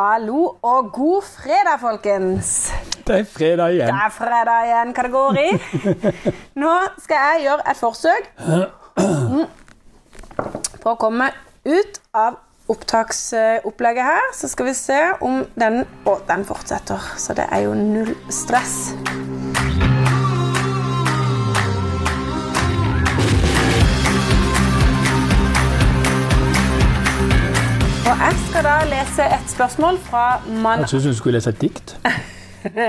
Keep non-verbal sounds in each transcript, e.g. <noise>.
Hallo og god fredag, folkens. Det er fredag igjen. Det er fredag igjen, hva det går i. Nå skal jeg gjøre et forsøk på å komme ut av opptaksopplegget her. Så skal vi se om den Å, den fortsetter. Så det er jo null stress. Og jeg skal da lese et spørsmål fra Man Jeg syns du skulle lese et dikt.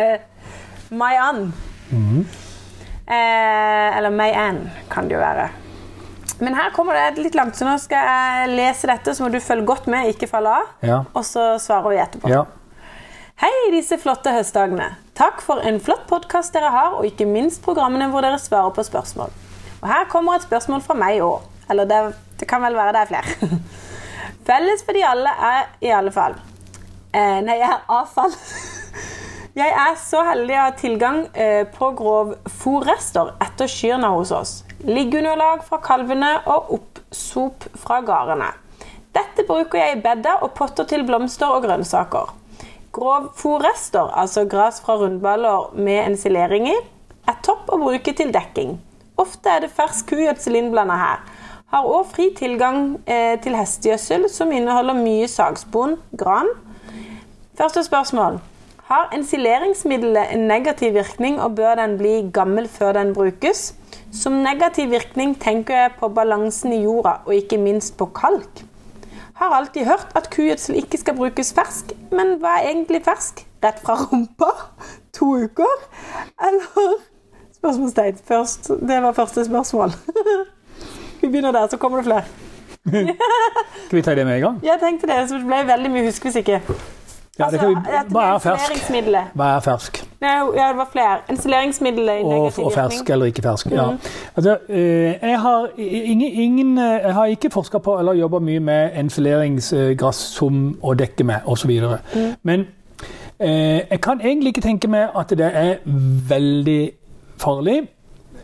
<laughs> Mayan. Eh, eller Mayan, kan det jo være. Men her kommer det litt langt, så nå skal jeg lese dette, så må du følge godt med, ikke falle av. Ja. Og så svarer vi etterpå. ja. Hei disse flotte høstdagene. Takk for en flott podkast dere har, og ikke minst programmene hvor dere svarer på spørsmål. Og her kommer et spørsmål fra meg òg. Eller det, det kan vel være det er flere. <laughs> Felles for de alle er i alle fall eh, Nei, jeg er avfall. <laughs> Jeg er så heldig å ha tilgang eh, på grovfòrrester etter kyrne hos oss. Liggeunderlag fra kalvene og oppsop fra gardene. Dette bruker jeg i bedder og potter til blomster og grønnsaker. Grovfòrrester, altså gras fra rundballer med ensilering i, er topp å bruke til dekking. Ofte er det fersk kugjødsel innblanda her. Har òg fri tilgang eh, til hestegjødsel, som inneholder mye sagspon, gran. Første spørsmål. Har ensileringsmiddelet en negativ virkning, og bør den bli gammel før den brukes? Som negativ virkning tenker jeg på balansen i jorda, og ikke minst på kalk. Har alltid hørt at kugjødsel ikke skal brukes fersk, men hva er egentlig fersk? Rett fra rumpa? <laughs> To uker? Eller Spørsmålstegn først. Det var første spørsmål. <laughs> Vi begynner der, så kommer det flere. <laughs> Skal vi ta det med en gang? Jeg tenkte det, så det ble veldig mye husk hvis ikke. Ja, det kan vi, hva er fersk? Hva er fersk? Ja, det var flere. Ensileringsmiddelet i Og, negativ og fersk eller ikke fersk. Ja. Mhm. Altså, eh, jeg, har ingen, ingen, eh, jeg har ikke forska på eller jobba mye med enfileringsgress som å dekke med osv. Mm. Men eh, jeg kan egentlig ikke tenke meg at det er veldig farlig.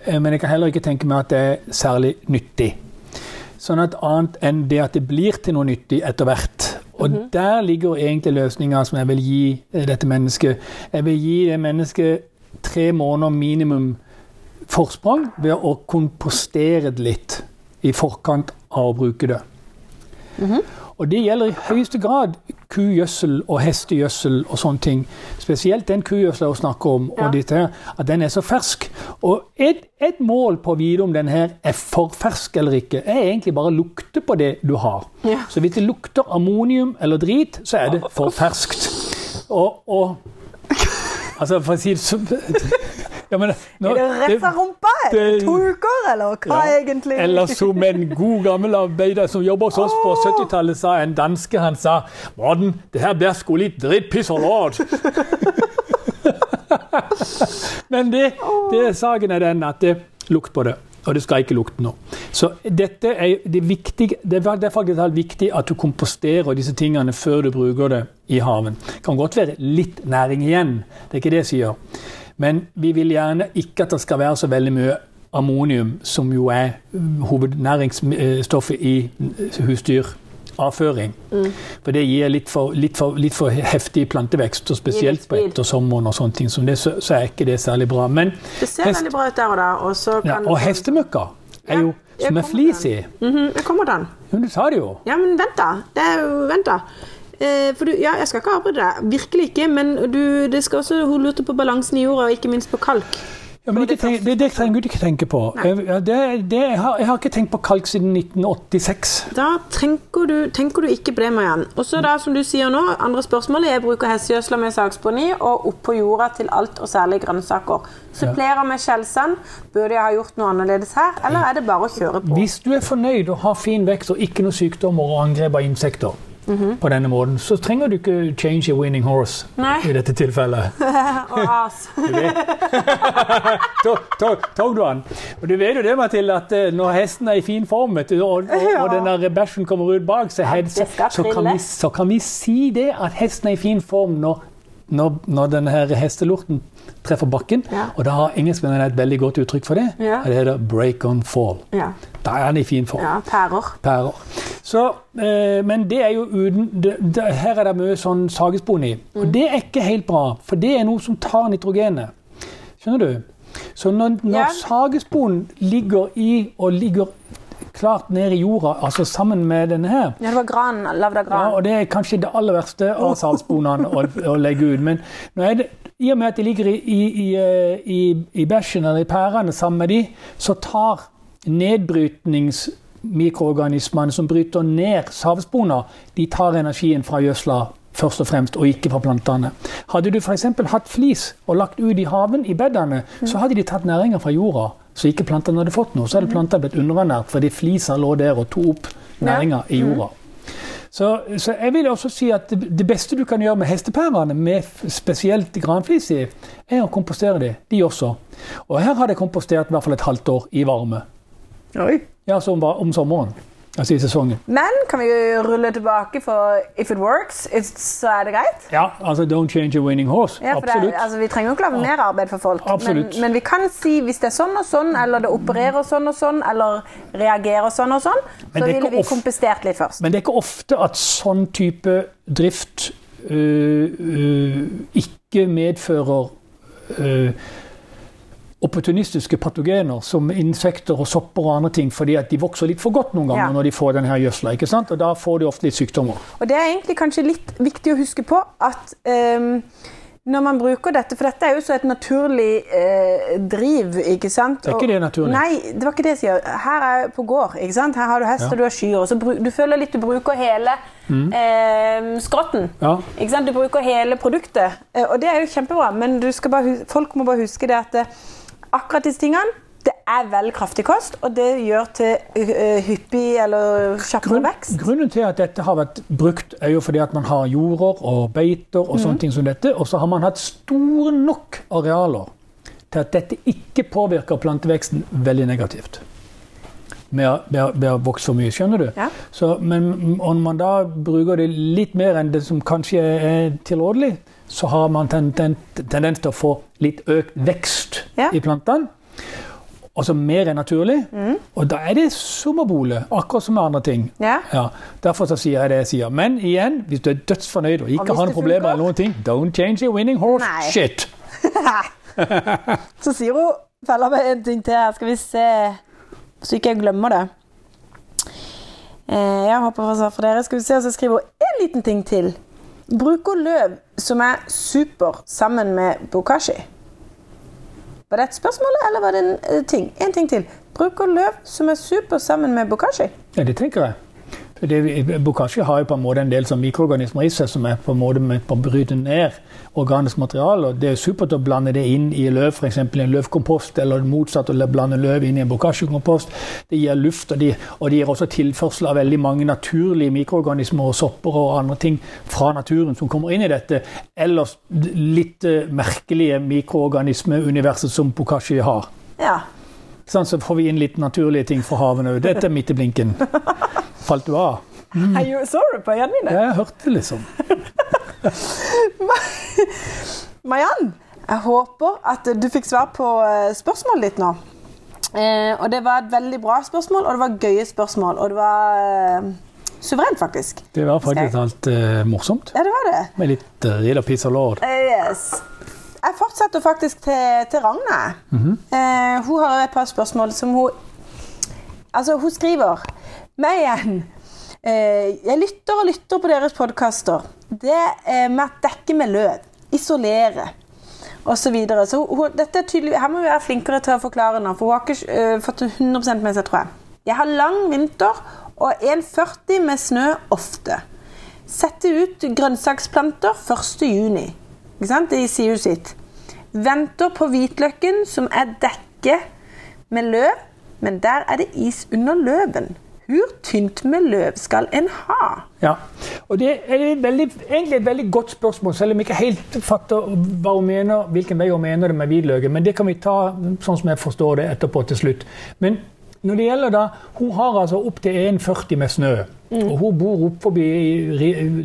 Eh, Men jeg kan heller ikke tenke meg at det er særlig nyttig. Sånn at annet enn det at det blir til noe nyttig etter hvert. Og der ligger egentlig løsninga som jeg vil gi eh, dette mennesket. Jeg vil gi det mennesket tre måneder minimum forsprang ved å kompostere det litt i forkant av å bruke det. Og det gjelder i høyeste grad kugjødsel og hestegjødsel og sånne ting. Spesielt den kugjødselen jeg snakker om, Ja. og dette, her, at den er så fersk. Og et, et mål på å vite om den her er for fersk eller ikke, er egentlig bare lukte på det du har. Ja. Så hvis det lukter ammonium eller drit, så er det for ferskt. Og, og Altså, for å si det ja, men, nå- Er det rett fra rumpa? Det to uker, eller hva Ja. egentlig? Eller som en god gammel arbeider som jobber hos oss på 70-tallet, sa en danske. Han sa 'Morten, det her blir sko litt dritt, piss og lort'. <laughs> Men det, det saken er den at det lukt på det. Og det skal ikke lukte nå. Så dette er det viktige, det er det faktisk helt viktig at du komposterer disse tingene før du bruker det i haven. Det kan godt være litt næring igjen, det er ikke det jeg sier. Men vi vil gjerne ikke at det skal være så veldig mye ammonium, som jo er uh, hovednæringsstoffet i husdyravføring. Mm. For det gir litt for, litt for, litt for heftig plantevekst, og spesielt på ettersommeren og sånne ting. som det, så, så er ikke det særlig bra. Men Det ser hest- veldig bra ut der og da. Og, så ja, og hestemøkka er jo Ja, som er flis i. Mhm, Jeg kommer den. Ja, du sa det jo. Ja, men vent, da. Det er jo, vent da. Eh, for du, ja, Jeg skal ikke avbryte deg, virkelig ikke. Men du, det skal også hun lurte på balansen i jorda, og ikke minst på kalk. Ja, men ikke tenk, det, det trenger du ikke tenke på. Eh, Det, det, jeg, har, jeg har ikke tenkt på kalk siden 1986. Da tenker du, tenker du ikke på det, Mariann. Og så da, som du sier nå, andre spørsmålet. Jeg bruker hestegjødsler med saksponi og oppå jorda til alt, og særlig grønnsaker. Supplerer med skjellsand. Burde jeg ha gjort noe annerledes her, eller er det bare å kjøre på? Hvis du er fornøyd og har fin vekst og ikke noe sykdommer og angrep av insekter på denne måten, så trenger du ikke change a winning horse Nei. i dette tilfellet. <laughs> Og as. Tok- du <laughs> den? Og du vet jo det, Mathilde, at eh, når hesten er i fin form, du, og, og, og den der bæsjen kommer ut bak, så, head, så, så, kan vi, så kan vi si det at hesten er i fin form når når, når denne her hestelorten treffer bakken. Ja. Og da har engelskmennene et veldig godt uttrykk for det. Ja. Det heter 'break on fall'. Ja. Da er den i fin form. ja pærer. Pærer. Så, eh, men det er jo uden, det, det, Her er det mye sånn sagespon i. Mm. Og det er ikke helt bra, for det er noe som tar nitrogenet. Skjønner du? Så når, når Ja. sagespon ligger i og ligger klart ned i jorda, altså sammen med denne her Ja, det var gran. Lagd av ja, og Det er kanskje det aller verste av sagsponene å, å legge ut. Men det, i og med at de ligger i, i, i, eh, i, i bæsjen eller i pærene sammen med de, så tar nedbrytningsmikroorganismene som bryter ned savspona, de tar energien fra gjødsla først og fremst, og ikke fra plantene. Hadde du f.eks. hatt flis og lagt ut i haven, i bedene, så hadde de tatt næringa fra jorda, så ikke plantene hadde fått noe. Så hadde plantene blitt underernært fordi flisa lå der og tok opp næringa i jorda. Så, så jeg vil også si at det, det beste du kan gjøre med hestepærene, med spesielt granflis i, er å kompostere de, de også. Og her har jeg kompostert i hvert fall et halvt år i varme. Oi. Ja, som var om sommeren. Altså i sesongen. Men kan vi rulle tilbake for if it works, it's, så er det greit? Ja, altså don't change a winning horse. Ja, Absolutt. er- altså, vi trenger jo ikke lage mer arbeid for folk. Absolutt. Men, men vi kan si hvis det er sånn og sånn, eller det opererer sånn og sånn, eller reagerer sånn og sånn, så ville vi kompestert litt først. Men det er ikke ofte at sånn type drift øh, øh, ikke medfører øh, opportunistiske patogener som insekter og sopper og andre ting, fordi at de vokser litt for godt noen ganger Ja. når de får denne gjødsla. ikke sant? Og da får de ofte litt sykdommer. Og det er egentlig kanskje litt viktig å huske på at um, når man bruker dette, for dette er jo så et naturlig eh, driv, ikke sant? Det er ikke det naturlig. Nei, det var ikke det jeg sier. Her er jeg på gård, ikke sant? Her har du hest Ja. og du har kyr, og så bruk, du føler litt du bruker hele Mm. eh, skrotten. Ja, Ikke sant? Du bruker hele produktet, eh, og det er jo kjempebra, men du skal bare, folk må bare huske det at eh, akkurat disse tingene, det er vel kraftig kost, og det gjør til eh, hyppig eller kjappere vekst. grunnen til at dette har vært brukt, er jo fordi at man har jorder og beiter og sånne sånne ting som dette, og så har man hatt store nok arealer til at dette ikke påvirker planteveksten veldig negativt. Med, med, med å vokse for mye, skjønner du? Ja. Så, men om man da bruker det litt mer enn det som kanskje er tilrådelig, så har man ten, ten, tendens til å få litt økt vekst Ja. i plantene. Altså mer enn naturlig. Og da er det sommerbole, akkurat som med andre ting. Ja. Ja, Derfor så sier jeg det jeg sier. Men igjen, hvis du er dødsfornøyd og ikke og har noen problemer, eller noen ting, don't change your winning horse. Nei. Shit. <laughs> Så sier hun Feller meg en ting til her. Skal vi se Så ikke jeg glemmer det. Eh, jeg håper for dere. Skal vi se, og så skriver hun en liten ting til. Bruker løv som er super sammen med bokashi. Var det et spørsmål, eller var det en eh, ting? En ting til. Bruker løv som er super sammen med bokashi. Ja, det tenker jeg. Det, Bokashi har jo på en måte en del sånn mikroorganismer i seg som er på en måte med på å bryte ned organisk materiale. og Det er supert å blande det inn i løv, f.eks. i en løvkompost, eller motsatt å blande løv inn i en bokashi-kompost. Det gir luft, og det og de gir også tilførsel av veldig mange naturlige mikroorganismer og sopper og andre ting fra naturen som kommer inn i dette ellers litt eh, merkelige mikroorganismeuniverset som bokashi har. Ja. Sånn, så får vi inn litt naturlige ting fra havene. Dette er midt i blinken. <laughs> Falt du av? Mm. jo, Så du på øynene mine? Ja, jeg hørte det liksom. <laughs> Mariann, jeg håper at du fikk svar på eh, spørsmålet ditt nå. Eh, og det var et veldig bra spørsmål, og det var gøye spørsmål. Og det var eh, suverent, faktisk. Det var faktisk alt eh, morsomt. Ja, det var det. Med litt uh, Rilla Pizza Lord. Eh, yes. Jeg fortsetter faktisk til, til Ragna. eh, hun har et par spørsmål som hun Altså, hun skriver Meg igjen. Eh, jeg lytter og lytter på deres podkaster. Det med at dekke med løv, isolere osv. Så, videre. så hun, er her må vi være flinkere til å forklare nå, for hun har ikke uh, fått 100% med seg, tror jeg. Jeg har lang vinter og 1,40 med snø ofte. Sette ut grønnsaksplanter 1.6. Ikke sant? Det sier jo sitt. Venter på hvitløken, som er dekket med løv, men der er det is under løven. Hvor tynt med løv skal en ha? Ja, og Det er et veldig, egentlig et veldig godt spørsmål, selv om jeg ikke helt fatter hva hun mener, hvilken vei hun mener det med hvitløken. Men det kan vi ta sånn som jeg forstår det etterpå til slutt. Men når det gjelder da, Hun har altså opptil 1,40 med snø Og hun bor opp forbi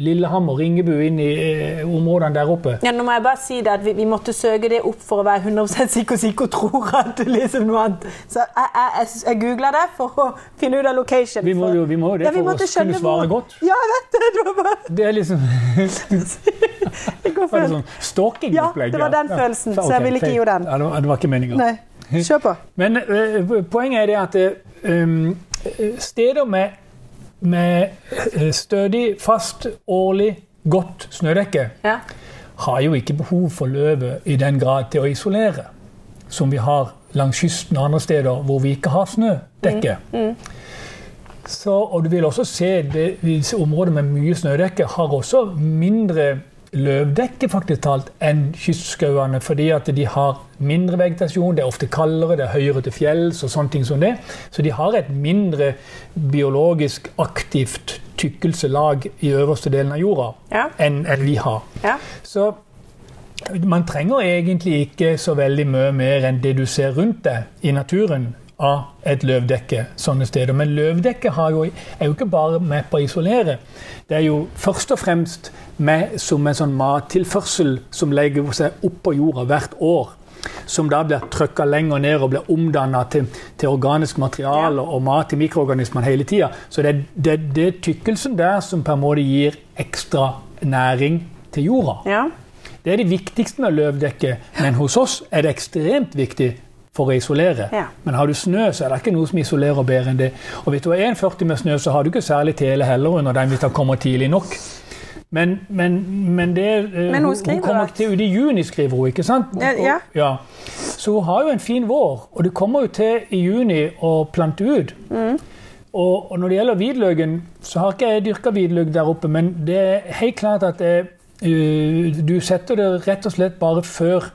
Lillehammer, Ringebu, inn i eh, områdene der oppe. Ja, nå må jeg bare si det at vi, vi måtte søke det opp for å være 100 sikker, sikker og tror at det liksom noe annet. Så jeg, jeg, jeg, jeg googla det for å finne ut av location. Vi må jo vi må jo det Ja, for å kunne svare hvor- godt. Ja, jeg vet det! Det var bare Det er liksom <laughs> det Var det sånn stalking-opplegg? Ja, det var den følelsen, så jeg ville ikke gi gi den. Ja, det, var, det var ikke meninga. Kjør på. Men øh, poenget er det at um, steder med, med eh, stødig, fast, årlig, godt snødekke Ja. har jo ikke behov for løvet i den grad til å isolere som vi har langs kysten og andre steder hvor vi ikke har snødekke. Så, og du vil også se det, disse områder med mye snødekke har også mindre løvdekke faktisk talt enn kystskauene, fordi at de har mindre vegetasjon, det er ofte kaldere, det er høyere til fjells og sånne ting som det. Så de har et mindre biologisk aktivt tykkelselag i øverste delen av jorda Ja. enn enn vi har. Ja. Så man trenger egentlig ikke så veldig mye mer enn det du ser rundt deg i naturen av et løvdekke sånne steder. Men løvdekke har jo, er jo ikke bare med på å isolere. Det er jo først og fremst med som en sånn mattilførsel som legger seg oppå jorda hvert år. Som da blir trykka lenger ned og blir omdanna til, til organisk materiale og mat til mikroorganismene hele tida. Så det er er tykkelsen der som på en måte gir ekstra næring til jorda. ja. Det er det viktigste med løvdekke, men hos oss er det ekstremt viktig for å isolere. Ja. Men har du snø, så er det ikke noe som isolerer bedre enn det. Og hvis du har 1,40 med snø, så har du ikke særlig tele heller under den hvis den kommer tidlig nok. Men, men, men det eh, Men hun hun, kommer til ut i juni, skriver hun, ikke sant? Ja, ja. ja. Så hun har jo en fin vår, og du kommer jo til i juni å plante ut. Mm. Og, og når det gjelder hvitløken, så har ikke jeg dyrka hvitløk der oppe, men det er helt klart at det, uh, du setter det rett og slett bare før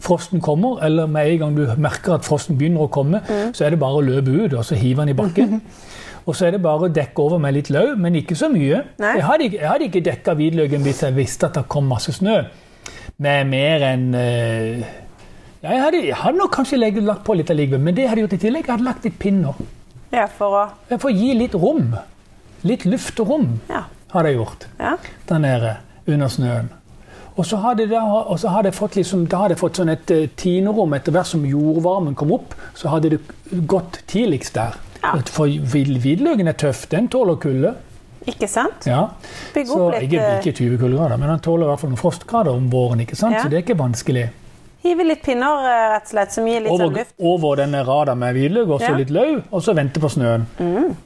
frosten kommer, eller med en gang du merker at frosten begynner å komme, Mm. så er det bare å løpe ut og så hive den i bakken. <laughs> Og så er det bare å dekke over med litt løv, men ikke så mye. Nei. Jeg hadde, ikke- jeg hadde ikke dekka hvitløken hvis jeg visste at det kom masse snø. Med mer enn eh, jeg, hadde, jeg hadde nok kanskje legget, lagt på litt allikevel, men det hadde jeg gjort i tillegg. Jeg hadde lagt litt pinner. ja, for å For å gi litt rom. Litt luft og rom Ja. hadde jeg gjort ja. der nede under snøen. Og så hadde, det, så jeg fått, liksom, jeg fått sånn et eh, tinerom etter hvert som jordvarmen kom opp. Så hadde det gått tidligst der. Ja. For hvitløken er tøff. Den tåler kulde. Ikke sant? Ja. Bygge Så, opp litt ikke, eh, ikke 20 kuldegrader, men den tåler i hvert fall noen frostgrader om våren. ikke sant? Ja. Så det er ikke vanskelig. Hive litt pinner, eh, rett og slett, som gir litt sånn Over, luft. over denne rada med hvitløk, og så Ja. Mm. litt løv, og så vente på snøen.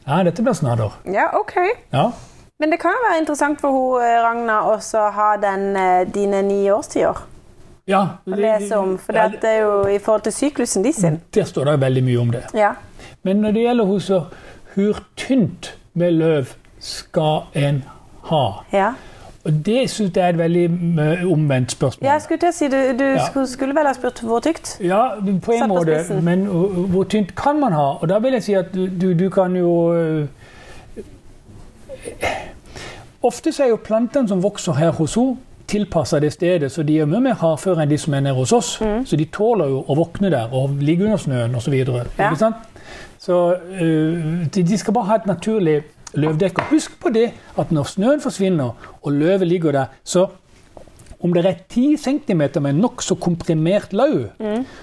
Ja, dette blir snadder. Ja, ok. Ja. Men det kan jo være interessant for hun, eh, Ragna også ha den, eh, dine ni årstider ja. å lese om. For det er jo i forhold til syklusen de sin. Der står det veldig mye om det. Ja. Men når det gjelder hun så hvor tynt med løv skal en ha? ja. Og det syns jeg er et veldig eh, omvendt spørsmål. Jeg skulle til å si, Du, du Ja. skulle, vel ha spurt hvor tykt? Ja, på en på måte, spissen. men hvor tynt kan man ha? Og da vil jeg si at du, du, kan jo Ofte er jo plantene som vokser her hos henne, tilpassa det stedet, så de er mye mer hardføre enn de som er nede hos oss. Mm. Så de tåler jo å våkne der og ligge under snøen osv. Ja. Så, så uh, de, skal bare ha et naturlig løvdekke. Husk på det at når snøen forsvinner og løvet ligger der, så om det er 10 cm med nokså komprimert løv,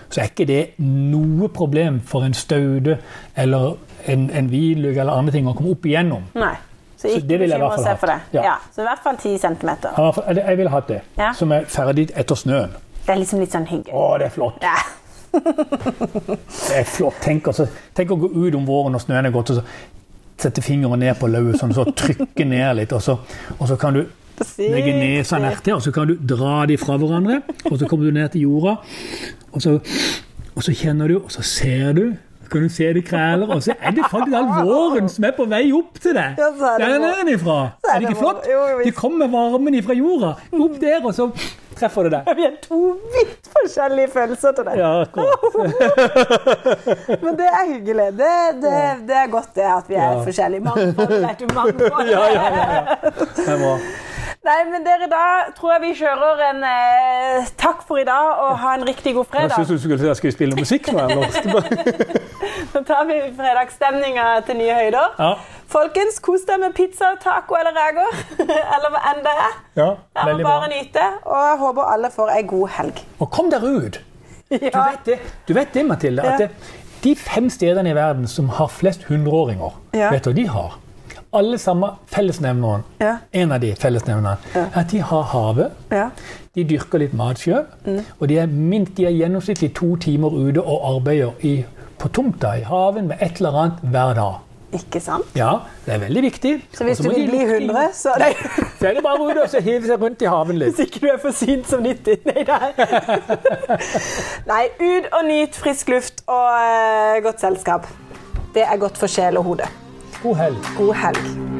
så er ikke det noe problem for en staude eller en, en hvitløk eller andre ting å komme opp igjennom. Nei. Så Så ikke i bekymre seg for det. Ja. Ja. Så i hvert fall 10 cm. Jeg ville hatt det, Ja. som er ferdig etter snøen. Det er liksom litt sånn hyggelig. Å, det er flott! Ja. <laughs> Det er flott. Tenk, altså, tenk å gå ut om våren når snøen er gått, og så sette fingeren ned på lauvet, sånn, så trykke ned litt, og så, og så kan du legge nesa nærtil, og så kan du dra de fra hverandre, og så kommer du ned til jorda, og så, og så kjenner du, og så ser du, så kan du se det kræler, og så er det faktisk all våren som er på vei opp til deg. Ja, så er det Der vår. nedenifra. Så er Er det ikke flott? Jo. Det kommer varmen ifra jorda, opp der, og så treffer det deg. Vi har to vidt forskjellige følelser til det. Ja. <laughs> Men det er hyggelig. Det, det, det er godt det at vi er Ja. forskjellige. Mangfold, vet du. Mangfold. <laughs> Ja, ja, ja, ja. Det er bra. Nei, men dere, da tror jeg vi kjører en eh, takk for i dag, og ha en riktig god Jeg fredag. synes du skulle si at skal vi spille musikk nå, <laughs> Nå tar vi fredagsstemninga til nye høyder. Ja. Folkens, kos deg med pizza, taco eller reker. <laughs> eller hva enn det er. Ja, Jeg veldig bra. bare nyte, og jeg håper alle får ei god helg. Og kom dere ut! <laughs> Du vet det, du vet det Mathilde, at det, de fem stedene i verden som har flest hundreåringer, Ja. vet du hva de har? Alle sammen fellesnevneren. Ja. En av de fellesnevnerne. Ja. At de har havet. Ja. De dyrker litt mat sjøl. Mm. Og de er, minst, de er gjennomsnittlig to timer ute og arbeider i, på tomta i haven med et eller annet hver dag. Ikke sant? Ja, det er veldig viktig. Så hvis du vil bli lukte- 100, så er det Så er det bare ut og så hive seg rundt i haven litt. Hvis ikke du er for sint som 90. Nei, nei. <laughs> nei, ut og nyt frisk luft og eh, godt selskap. Det er godt for sjel og hode. God helg. God helg.